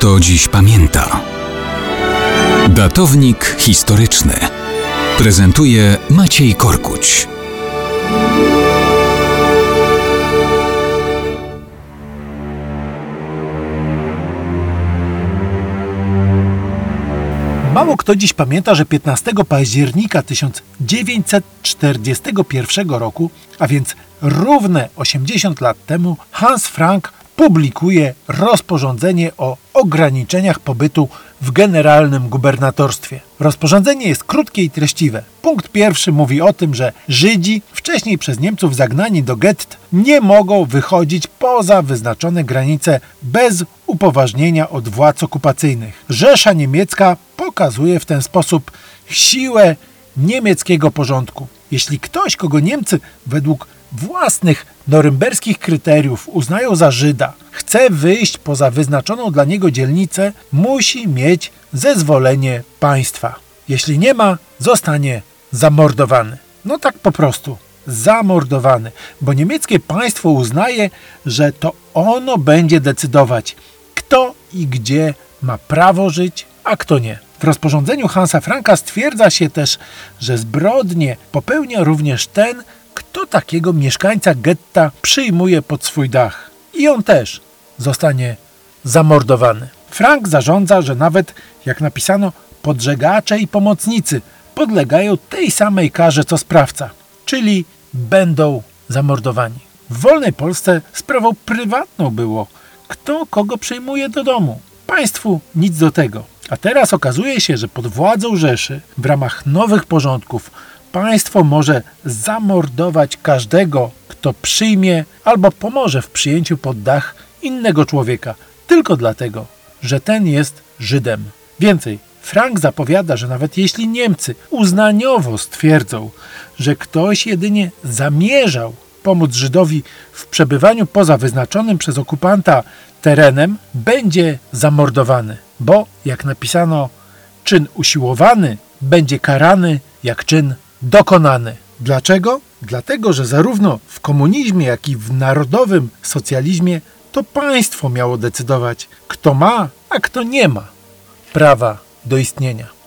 kto dziś pamięta. Datownik historyczny prezentuje Maciej Korkuć. Mało kto dziś pamięta, że 15 października 1941 roku, a więc równe 80 lat temu, Hans Frank publikuje rozporządzenie o ograniczeniach pobytu w generalnym gubernatorstwie. Rozporządzenie jest krótkie i treściwe. Punkt pierwszy mówi o tym, że Żydzi, wcześniej przez Niemców zagnani do gett, nie mogą wychodzić poza wyznaczone granice bez upoważnienia od władz okupacyjnych. Rzesza niemiecka pokazuje w ten sposób siłę niemieckiego porządku. Jeśli ktoś, kogo Niemcy według własnych norymberskich kryteriów uznają za Żyda, chce wyjść poza wyznaczoną dla niego dzielnicę, musi mieć zezwolenie państwa. Jeśli nie ma, zostanie zamordowany. No tak po prostu. Zamordowany, bo niemieckie państwo uznaje, że to ono będzie decydować, kto i gdzie ma prawo żyć, a kto nie. W rozporządzeniu Hansa Franka stwierdza się też, że zbrodnie popełnia również ten, kto takiego mieszkańca getta przyjmuje pod swój dach. I on też zostanie zamordowany. Frank zarządza, że nawet, jak napisano, podżegacze i pomocnicy podlegają tej samej karze co sprawca, czyli będą zamordowani. W wolnej Polsce sprawą prywatną było, kto kogo przyjmuje do domu. Państwu nic do tego. A teraz okazuje się, że pod władzą Rzeszy, w ramach nowych porządków, państwo może zamordować każdego, kto przyjmie albo pomoże w przyjęciu pod dach innego człowieka, tylko dlatego, że ten jest Żydem. Więcej, Frank zapowiada, że nawet jeśli Niemcy uznaniowo stwierdzą, że ktoś jedynie zamierzał pomóc Żydowi w przebywaniu poza wyznaczonym przez okupanta terenem, będzie zamordowany, bo, jak napisano, czyn usiłowany będzie karany jak czyn dokonany. Dlaczego? Dlatego, że zarówno w komunizmie, jak i w narodowym socjalizmie to państwo miało decydować, kto ma, a kto nie ma prawa do istnienia.